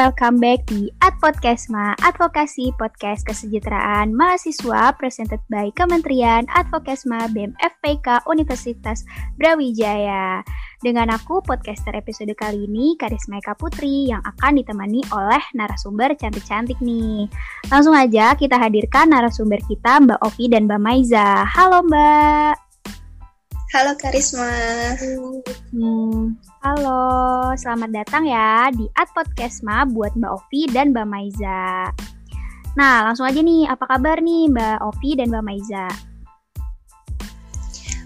welcome back di Ad Podcastma, Advokasi Podcast Kesejahteraan Mahasiswa presented by Kementerian Advokasma BEM FPK Universitas Brawijaya. Dengan aku, podcaster episode kali ini, Karisma Eka Putri, yang akan ditemani oleh narasumber cantik-cantik nih. Langsung aja kita hadirkan narasumber kita, Mbak Ovi dan Mbak Maiza. Halo Mbak. Halo Karisma. Hmm, halo, selamat datang ya di Ad Podcastma buat Mbak Ovi dan Mbak Maiza. Nah, langsung aja nih, apa kabar nih Mbak Ovi dan Mbak Maiza?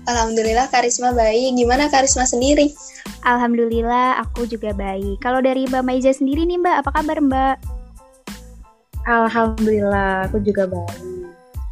Alhamdulillah Karisma baik. Gimana Karisma sendiri? Alhamdulillah, aku juga baik. Kalau dari Mbak Maiza sendiri nih Mbak, apa kabar Mbak? Alhamdulillah, aku juga baik.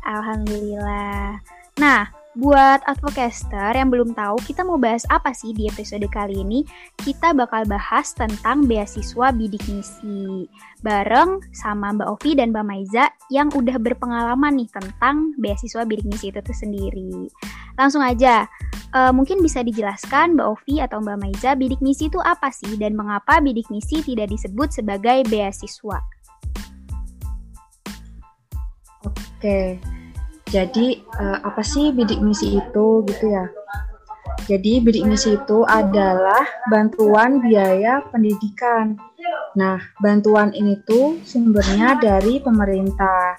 Alhamdulillah. Nah, Buat advocaster yang belum tahu kita mau bahas apa sih di episode kali ini, kita bakal bahas tentang beasiswa bidik misi. Bareng sama Mbak Ovi dan Mbak Maiza yang udah berpengalaman nih tentang beasiswa bidik misi itu tuh sendiri. Langsung aja, uh, mungkin bisa dijelaskan Mbak Ovi atau Mbak Maiza bidik misi itu apa sih dan mengapa bidik misi tidak disebut sebagai beasiswa? Oke, jadi uh, apa sih bidik misi itu gitu ya? Jadi bidik misi itu adalah bantuan biaya pendidikan. Nah, bantuan ini tuh sumbernya dari pemerintah.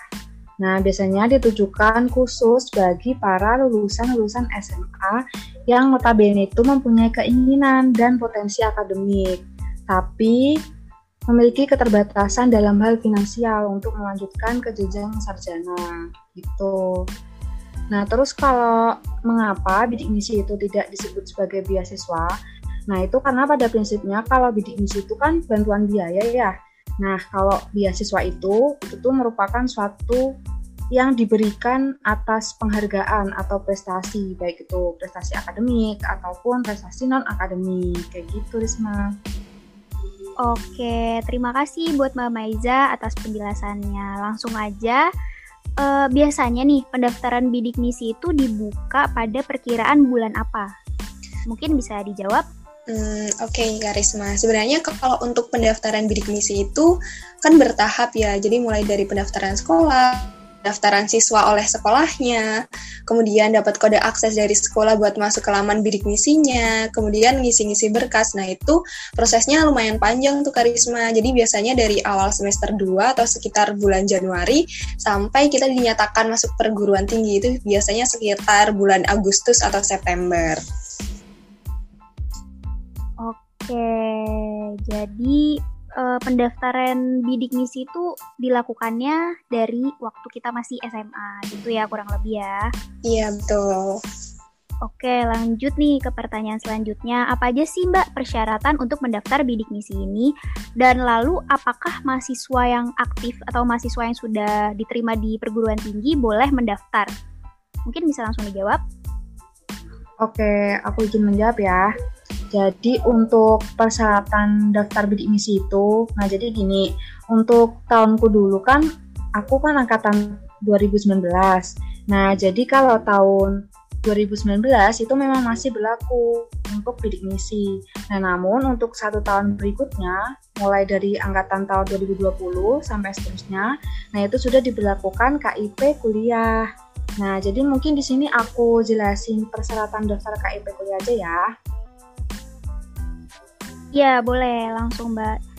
Nah, biasanya ditujukan khusus bagi para lulusan-lulusan SMA yang notabene itu mempunyai keinginan dan potensi akademik, tapi memiliki keterbatasan dalam hal finansial untuk melanjutkan ke jenjang sarjana gitu. Nah, terus kalau mengapa bidik misi itu tidak disebut sebagai beasiswa? Nah, itu karena pada prinsipnya kalau bidik misi itu kan bantuan biaya ya. Nah, kalau beasiswa itu itu merupakan suatu yang diberikan atas penghargaan atau prestasi, baik itu prestasi akademik ataupun prestasi non akademik kayak gitu, Risma. Oke, terima kasih buat Mbak Maiza atas penjelasannya. Langsung aja, uh, biasanya nih pendaftaran bidik misi itu dibuka pada perkiraan bulan apa? Mungkin bisa dijawab? Hmm, Oke, okay, Karisma. Sebenarnya kalau untuk pendaftaran bidik misi itu kan bertahap ya. Jadi mulai dari pendaftaran sekolah, daftaran siswa oleh sekolahnya, kemudian dapat kode akses dari sekolah buat masuk ke laman bidik misinya, kemudian ngisi-ngisi berkas. Nah, itu prosesnya lumayan panjang tuh Karisma. Jadi biasanya dari awal semester 2 atau sekitar bulan Januari sampai kita dinyatakan masuk perguruan tinggi itu biasanya sekitar bulan Agustus atau September. Oke, jadi uh, pendaftaran bidik misi itu dilakukannya dari waktu kita masih SMA gitu ya kurang lebih ya. Iya betul. Oke, lanjut nih ke pertanyaan selanjutnya. Apa aja sih Mbak persyaratan untuk mendaftar bidik misi ini? Dan lalu apakah mahasiswa yang aktif atau mahasiswa yang sudah diterima di perguruan tinggi boleh mendaftar? Mungkin bisa langsung dijawab. Oke, aku izin menjawab ya. Jadi untuk persyaratan daftar bidik misi itu, nah jadi gini, untuk tahunku dulu kan aku kan angkatan 2019. Nah, jadi kalau tahun 2019 itu memang masih berlaku untuk bidik misi. Nah, namun untuk satu tahun berikutnya, mulai dari angkatan tahun 2020 sampai seterusnya, nah itu sudah diberlakukan KIP kuliah. Nah, jadi mungkin di sini aku jelasin persyaratan daftar KIP kuliah aja ya. Iya, boleh langsung, Mbak.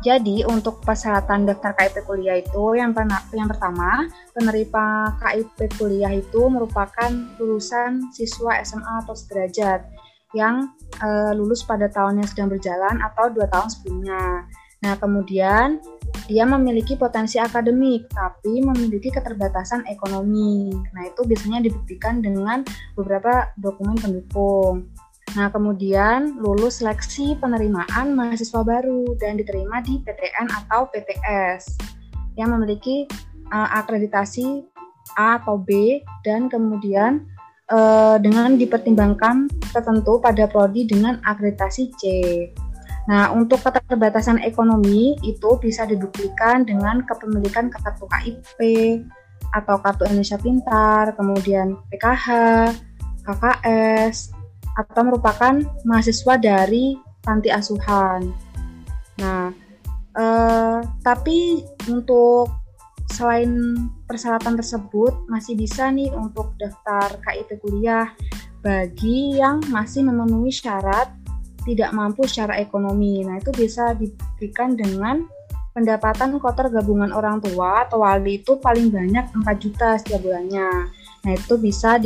Jadi untuk persyaratan daftar KIP kuliah itu yang yang pertama penerima KIP kuliah itu merupakan lulusan siswa SMA atau sederajat yang e, lulus pada tahun yang sedang berjalan atau dua tahun sebelumnya. Nah kemudian dia memiliki potensi akademik tapi memiliki keterbatasan ekonomi. Nah itu biasanya dibuktikan dengan beberapa dokumen pendukung. Nah, kemudian lulus seleksi penerimaan mahasiswa baru dan diterima di PTN atau PTS yang memiliki uh, akreditasi A atau B dan kemudian uh, dengan dipertimbangkan tertentu pada prodi dengan akreditasi C. Nah, untuk keterbatasan ekonomi itu bisa dibuktikan dengan kepemilikan kartu KIP atau kartu Indonesia Pintar, kemudian PKH, KKS, atau merupakan mahasiswa dari panti asuhan. Nah, Uh, tapi untuk selain persyaratan tersebut masih bisa nih untuk daftar KIP kuliah bagi yang masih memenuhi syarat tidak mampu secara ekonomi. Nah, itu bisa dibuktikan dengan pendapatan kotor gabungan orang tua atau wali itu paling banyak 4 juta setiap bulannya. Nah, itu bisa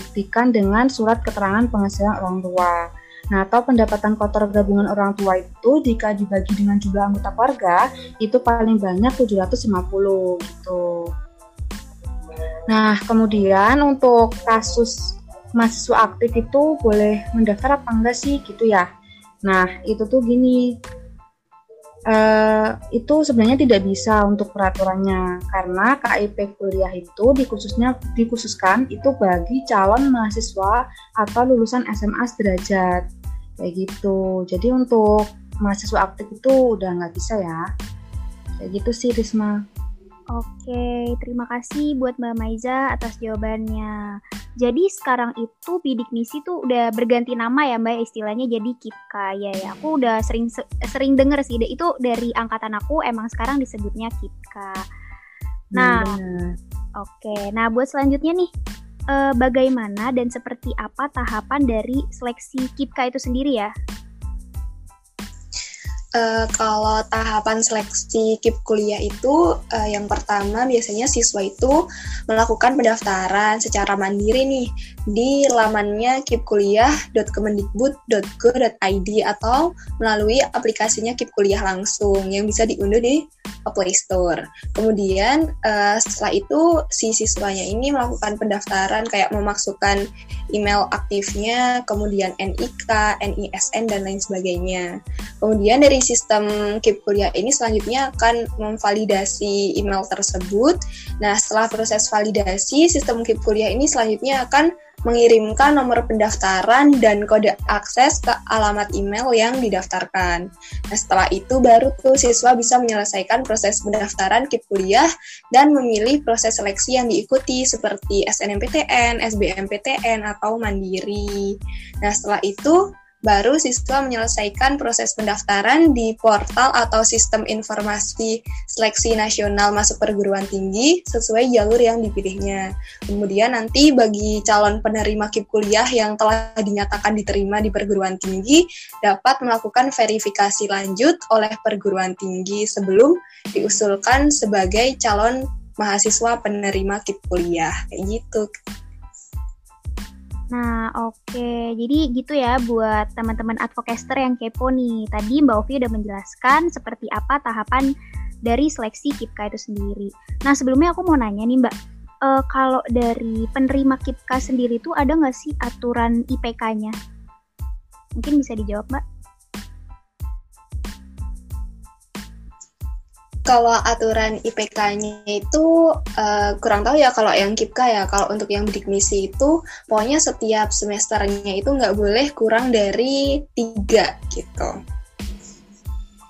dibuktikan dengan surat keterangan penghasilan orang tua. Nah, atau pendapatan kotor gabungan orang tua itu jika dibagi dengan jumlah anggota keluarga itu paling banyak 750 gitu. Nah, kemudian untuk kasus mahasiswa aktif itu boleh mendaftar apa enggak sih gitu ya. Nah, itu tuh gini, uh, itu sebenarnya tidak bisa untuk peraturannya karena KIP kuliah itu dikhususnya dikhususkan itu bagi calon mahasiswa atau lulusan SMA sederajat kayak gitu. Jadi untuk mahasiswa aktif itu udah nggak bisa ya. Kayak gitu sih Risma. Oke, terima kasih buat Mbak Maiza atas jawabannya. Jadi sekarang itu bidik misi tuh udah berganti nama ya Mbak istilahnya jadi KIPKA ya ya. Aku udah sering sering denger sih itu dari angkatan aku emang sekarang disebutnya KIPKA. Nah, hmm. oke. Nah, buat selanjutnya nih eh, bagaimana dan seperti apa tahapan dari seleksi KIPKA itu sendiri ya? Uh, kalau tahapan seleksi KIP kuliah itu uh, yang pertama biasanya siswa itu melakukan pendaftaran secara mandiri nih di lamannya kipkuliah.kemendikbud.go.id atau melalui aplikasinya KIP kuliah langsung yang bisa diunduh di Play Store. Kemudian uh, setelah itu si siswanya ini melakukan pendaftaran kayak memasukkan email aktifnya, kemudian NIK, NISN dan lain sebagainya. Kemudian dari sistem KIP kuliah ini selanjutnya akan memvalidasi email tersebut. Nah, setelah proses validasi, sistem KIP kuliah ini selanjutnya akan mengirimkan nomor pendaftaran dan kode akses ke alamat email yang didaftarkan. Nah, setelah itu baru tuh siswa bisa menyelesaikan proses pendaftaran KIP kuliah dan memilih proses seleksi yang diikuti seperti SNMPTN, SBMPTN, atau Mandiri. Nah, setelah itu baru siswa menyelesaikan proses pendaftaran di portal atau sistem informasi seleksi nasional masuk perguruan tinggi sesuai jalur yang dipilihnya. Kemudian nanti bagi calon penerima KIP kuliah yang telah dinyatakan diterima di perguruan tinggi dapat melakukan verifikasi lanjut oleh perguruan tinggi sebelum diusulkan sebagai calon mahasiswa penerima KIP kuliah. Kayak gitu. Nah, oke. Okay. Jadi gitu ya buat teman-teman advocaster yang kepo nih. Tadi Mbak Ovi udah menjelaskan seperti apa tahapan dari seleksi KIPKA itu sendiri. Nah, sebelumnya aku mau nanya nih Mbak, uh, kalau dari penerima KIPKA sendiri itu ada nggak sih aturan IPK-nya? Mungkin bisa dijawab Mbak? Kalau aturan IPK-nya itu uh, kurang tahu ya kalau yang KIPKA ya. Kalau untuk yang bidik misi itu pokoknya setiap semesternya itu nggak boleh kurang dari tiga gitu.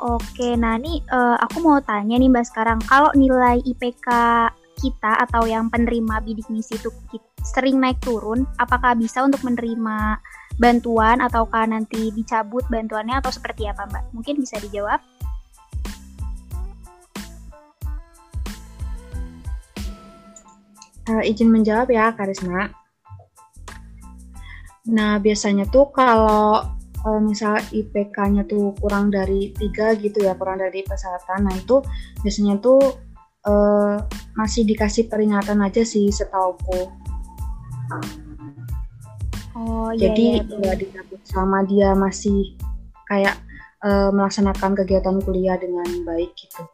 Oke, nah ini uh, aku mau tanya nih Mbak sekarang, kalau nilai IPK kita atau yang penerima bidik misi itu sering naik turun, apakah bisa untuk menerima bantuan ataukah nanti dicabut bantuannya atau seperti apa Mbak? Mungkin bisa dijawab? Uh, izin menjawab ya Karisma. Nah biasanya tuh kalau uh, misal IPK-nya tuh kurang dari tiga gitu ya kurang dari persyaratan, nah itu biasanya tuh uh, masih dikasih peringatan aja sih setauku. Oh, iya, Jadi iya, iya, dicabut sama dia masih kayak uh, melaksanakan kegiatan kuliah dengan baik gitu.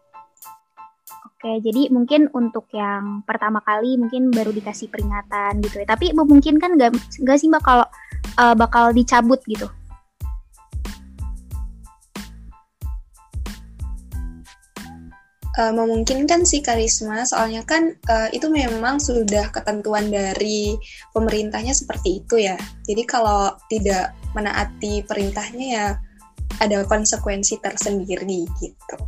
Oke, jadi mungkin untuk yang pertama kali mungkin baru dikasih peringatan gitu ya. Tapi mungkin kan nggak nggak sih mbak kalau uh, bakal dicabut gitu. Uh, memungkinkan sih karisma, soalnya kan uh, itu memang sudah ketentuan dari pemerintahnya seperti itu ya. Jadi kalau tidak menaati perintahnya ya ada konsekuensi tersendiri gitu.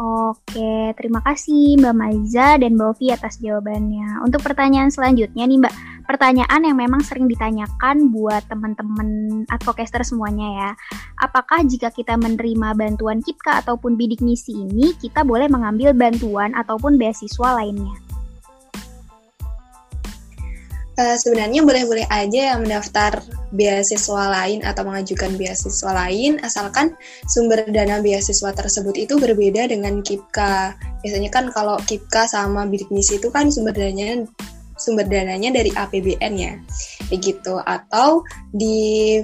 Oke, terima kasih Mbak Maiza dan Mbak Ovi atas jawabannya. Untuk pertanyaan selanjutnya nih Mbak, pertanyaan yang memang sering ditanyakan buat teman-teman advocaster semuanya ya. Apakah jika kita menerima bantuan KIPKA ataupun bidik misi ini, kita boleh mengambil bantuan ataupun beasiswa lainnya? Uh, sebenarnya boleh-boleh aja yang mendaftar beasiswa lain atau mengajukan beasiswa lain asalkan sumber dana beasiswa tersebut itu berbeda dengan KIPKA. Biasanya kan kalau KIPKA sama bidik misi itu kan sumber dananya sumber dananya dari APBN ya. Begitu atau di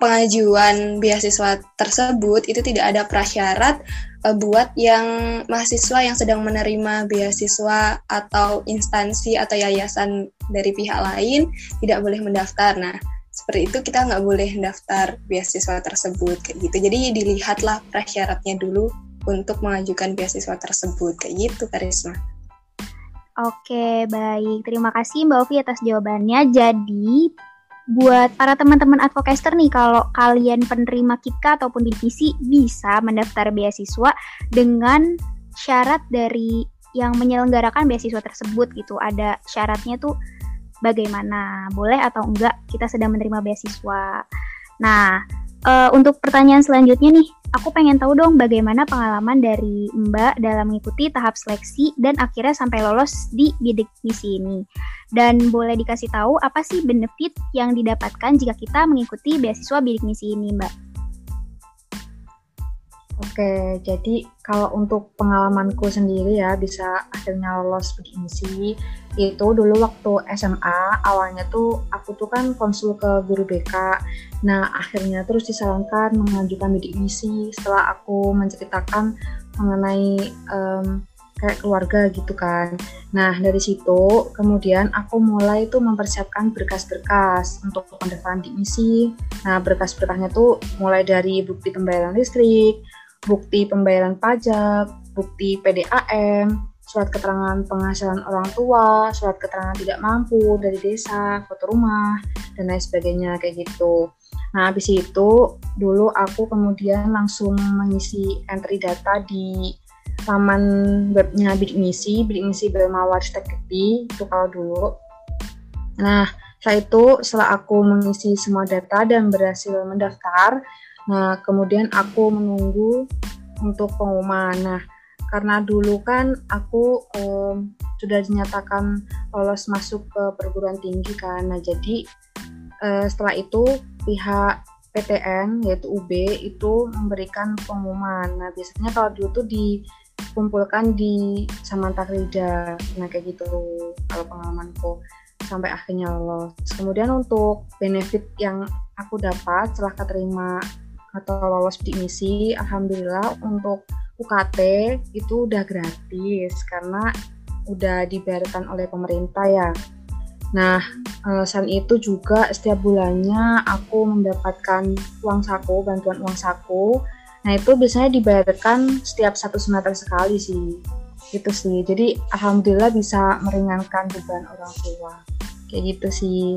pengajuan beasiswa tersebut itu tidak ada prasyarat uh, buat yang mahasiswa yang sedang menerima beasiswa atau instansi atau yayasan dari pihak lain tidak boleh mendaftar. Nah, seperti itu kita nggak boleh mendaftar beasiswa tersebut kayak gitu. Jadi dilihatlah prasyaratnya dulu untuk mengajukan beasiswa tersebut kayak gitu, Karisma. Oke, baik. Terima kasih Mbak Ovi atas jawabannya. Jadi, buat para teman-teman advocaster nih kalau kalian penerima KIPKA ataupun divisi bisa mendaftar beasiswa dengan syarat dari yang menyelenggarakan beasiswa tersebut gitu. Ada syaratnya tuh bagaimana, boleh atau enggak kita sedang menerima beasiswa. Nah, uh, untuk pertanyaan selanjutnya nih, aku pengen tahu dong bagaimana pengalaman dari Mbak dalam mengikuti tahap seleksi dan akhirnya sampai lolos di bidik misi ini. Dan boleh dikasih tahu apa sih benefit yang didapatkan jika kita mengikuti beasiswa bidik misi ini, Mbak? Oke, jadi kalau untuk pengalamanku sendiri ya bisa akhirnya lolos begini sih. Itu dulu waktu SMA awalnya tuh aku tuh kan konsul ke guru BK. Nah akhirnya terus disarankan mengajukan bidik misi setelah aku menceritakan mengenai um, kayak keluarga gitu kan. Nah dari situ kemudian aku mulai tuh mempersiapkan berkas-berkas untuk pendaftaran di misi. Nah berkas-berkasnya tuh mulai dari bukti pembayaran listrik, bukti pembayaran pajak, bukti PDAM, surat keterangan penghasilan orang tua, surat keterangan tidak mampu dari desa, foto rumah, dan lain sebagainya kayak gitu. Nah, habis itu dulu aku kemudian langsung mengisi entry data di laman webnya Bidik Misi, Bidik Misi Bermawar Tekti, itu kalau dulu. Nah, setelah itu setelah aku mengisi semua data dan berhasil mendaftar, Nah, kemudian aku menunggu untuk pengumuman. Nah, karena dulu kan aku um, sudah dinyatakan lolos masuk ke perguruan tinggi kan. Nah, jadi uh, setelah itu pihak PTN yaitu UB itu memberikan pengumuman. Nah, biasanya kalau dulu tuh dikumpulkan di Samanta Krida. Nah, kayak gitu kalau pengalamanku sampai akhirnya lolos. Kemudian untuk benefit yang aku dapat setelah keterima atau lolos di misi alhamdulillah untuk UKT itu udah gratis karena udah dibayarkan oleh pemerintah ya Nah, selain itu juga setiap bulannya aku mendapatkan uang saku, bantuan uang saku. Nah, itu biasanya dibayarkan setiap satu semester sekali sih. Itu sih. Jadi, alhamdulillah bisa meringankan beban orang tua. Kayak gitu sih.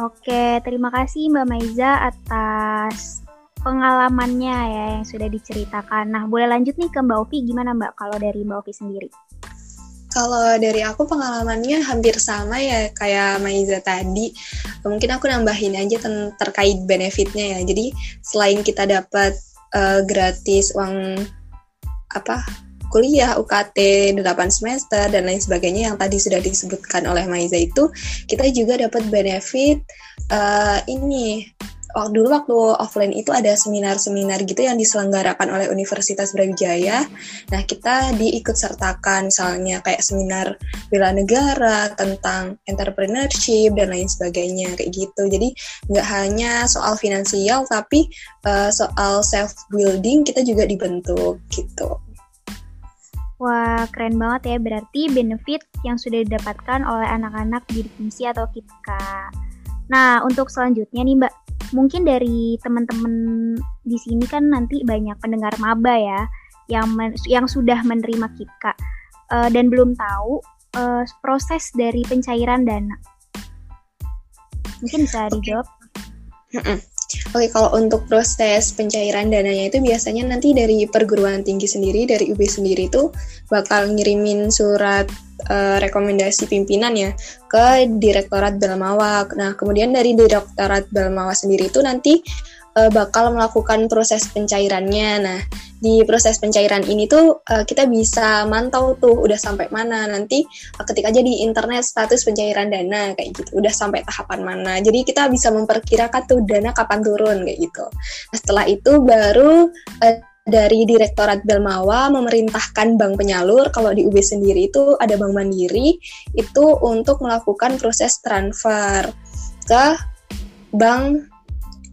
Oke, terima kasih Mbak Maiza atas pengalamannya ya yang sudah diceritakan. Nah, boleh lanjut nih ke Mbak Ovi, gimana Mbak kalau dari Mbak Ovi sendiri? Kalau dari aku pengalamannya hampir sama ya kayak Maiza tadi. Mungkin aku nambahin aja terkait benefitnya ya. Jadi selain kita dapat uh, gratis uang apa kuliah, UKT, 8 semester, dan lain sebagainya yang tadi sudah disebutkan oleh Maiza itu, kita juga dapat benefit uh, ini. Waktu dulu waktu offline itu ada seminar-seminar gitu yang diselenggarakan oleh Universitas Brawijaya. Nah, kita diikut sertakan misalnya kayak seminar bela negara tentang entrepreneurship dan lain sebagainya kayak gitu. Jadi nggak hanya soal finansial tapi uh, soal self building kita juga dibentuk gitu. Wah, keren banget ya. Berarti benefit yang sudah didapatkan oleh anak-anak di fungsi atau KIPKA. Nah, untuk selanjutnya nih Mbak, mungkin dari teman-teman di sini kan nanti banyak pendengar maba ya yang men yang sudah menerima KIPKA uh, dan belum tahu uh, proses dari pencairan dana. Mungkin bisa dijawab. Oke, kalau untuk proses pencairan dananya itu biasanya nanti dari perguruan tinggi sendiri, dari UB sendiri itu bakal ngirimin surat uh, rekomendasi pimpinan ya ke Direktorat Belmawa. Nah, kemudian dari Direktorat Belmawa sendiri itu nanti uh, bakal melakukan proses pencairannya. Nah, di proses pencairan ini tuh uh, kita bisa mantau tuh udah sampai mana. Nanti uh, ketik aja di internet status pencairan dana kayak gitu. Udah sampai tahapan mana. Jadi kita bisa memperkirakan tuh dana kapan turun kayak gitu. Nah setelah itu baru uh, dari Direktorat Belmawa memerintahkan bank penyalur kalau di UB sendiri itu ada bank mandiri itu untuk melakukan proses transfer ke bank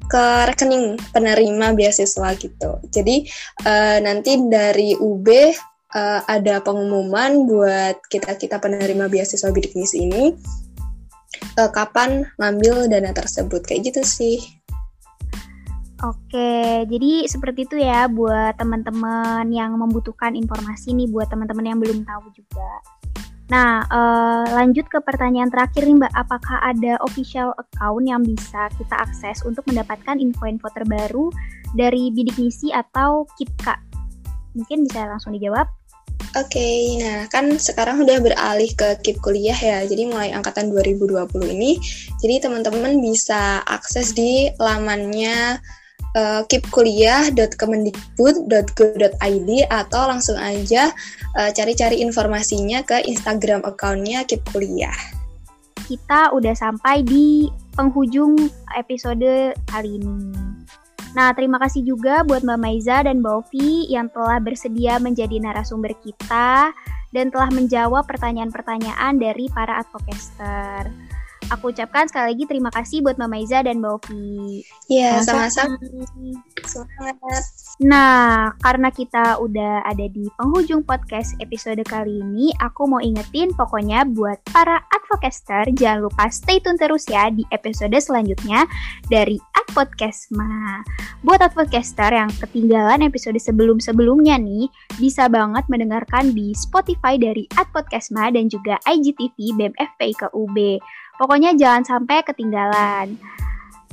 ke rekening penerima beasiswa gitu. Jadi uh, nanti dari UB uh, eh, ada pengumuman buat kita kita penerima beasiswa bidik misi ini uh, kapan ngambil dana tersebut kayak gitu sih. Oke, jadi seperti itu ya buat teman-teman yang membutuhkan informasi nih buat teman-teman yang belum tahu juga. Nah, uh, lanjut ke pertanyaan terakhir nih Mbak, apakah ada official account yang bisa kita akses untuk mendapatkan info-info terbaru dari bidik misi atau KIPKA? Mungkin bisa langsung dijawab. Oke, okay, nah kan sekarang udah beralih ke KIP kuliah ya, jadi mulai angkatan 2020 ini, jadi teman-teman bisa akses di lamannya uh, atau langsung aja uh, cari-cari informasinya ke Instagram accountnya Kip Kuliah. Kita udah sampai di penghujung episode kali ini. Nah, terima kasih juga buat Mbak Maiza dan Mbak Ovi yang telah bersedia menjadi narasumber kita dan telah menjawab pertanyaan-pertanyaan dari para advocaster. Aku ucapkan sekali lagi terima kasih buat Mama Iza dan Mbak Ovi. Iya, sama-sama. Semangat. Nah, karena kita udah ada di penghujung podcast episode kali ini, aku mau ingetin pokoknya buat para advocaster, jangan lupa stay tune terus ya di episode selanjutnya dari Adpodcastma. Buat advocaster yang ketinggalan episode sebelum-sebelumnya nih, bisa banget mendengarkan di Spotify dari Adpodcastma dan juga IGTV BMFP ke UB. Pokoknya jangan sampai ketinggalan.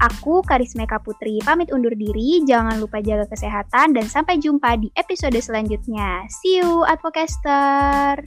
Aku Karismeka Putri pamit undur diri, jangan lupa jaga kesehatan dan sampai jumpa di episode selanjutnya. See you Advocaster.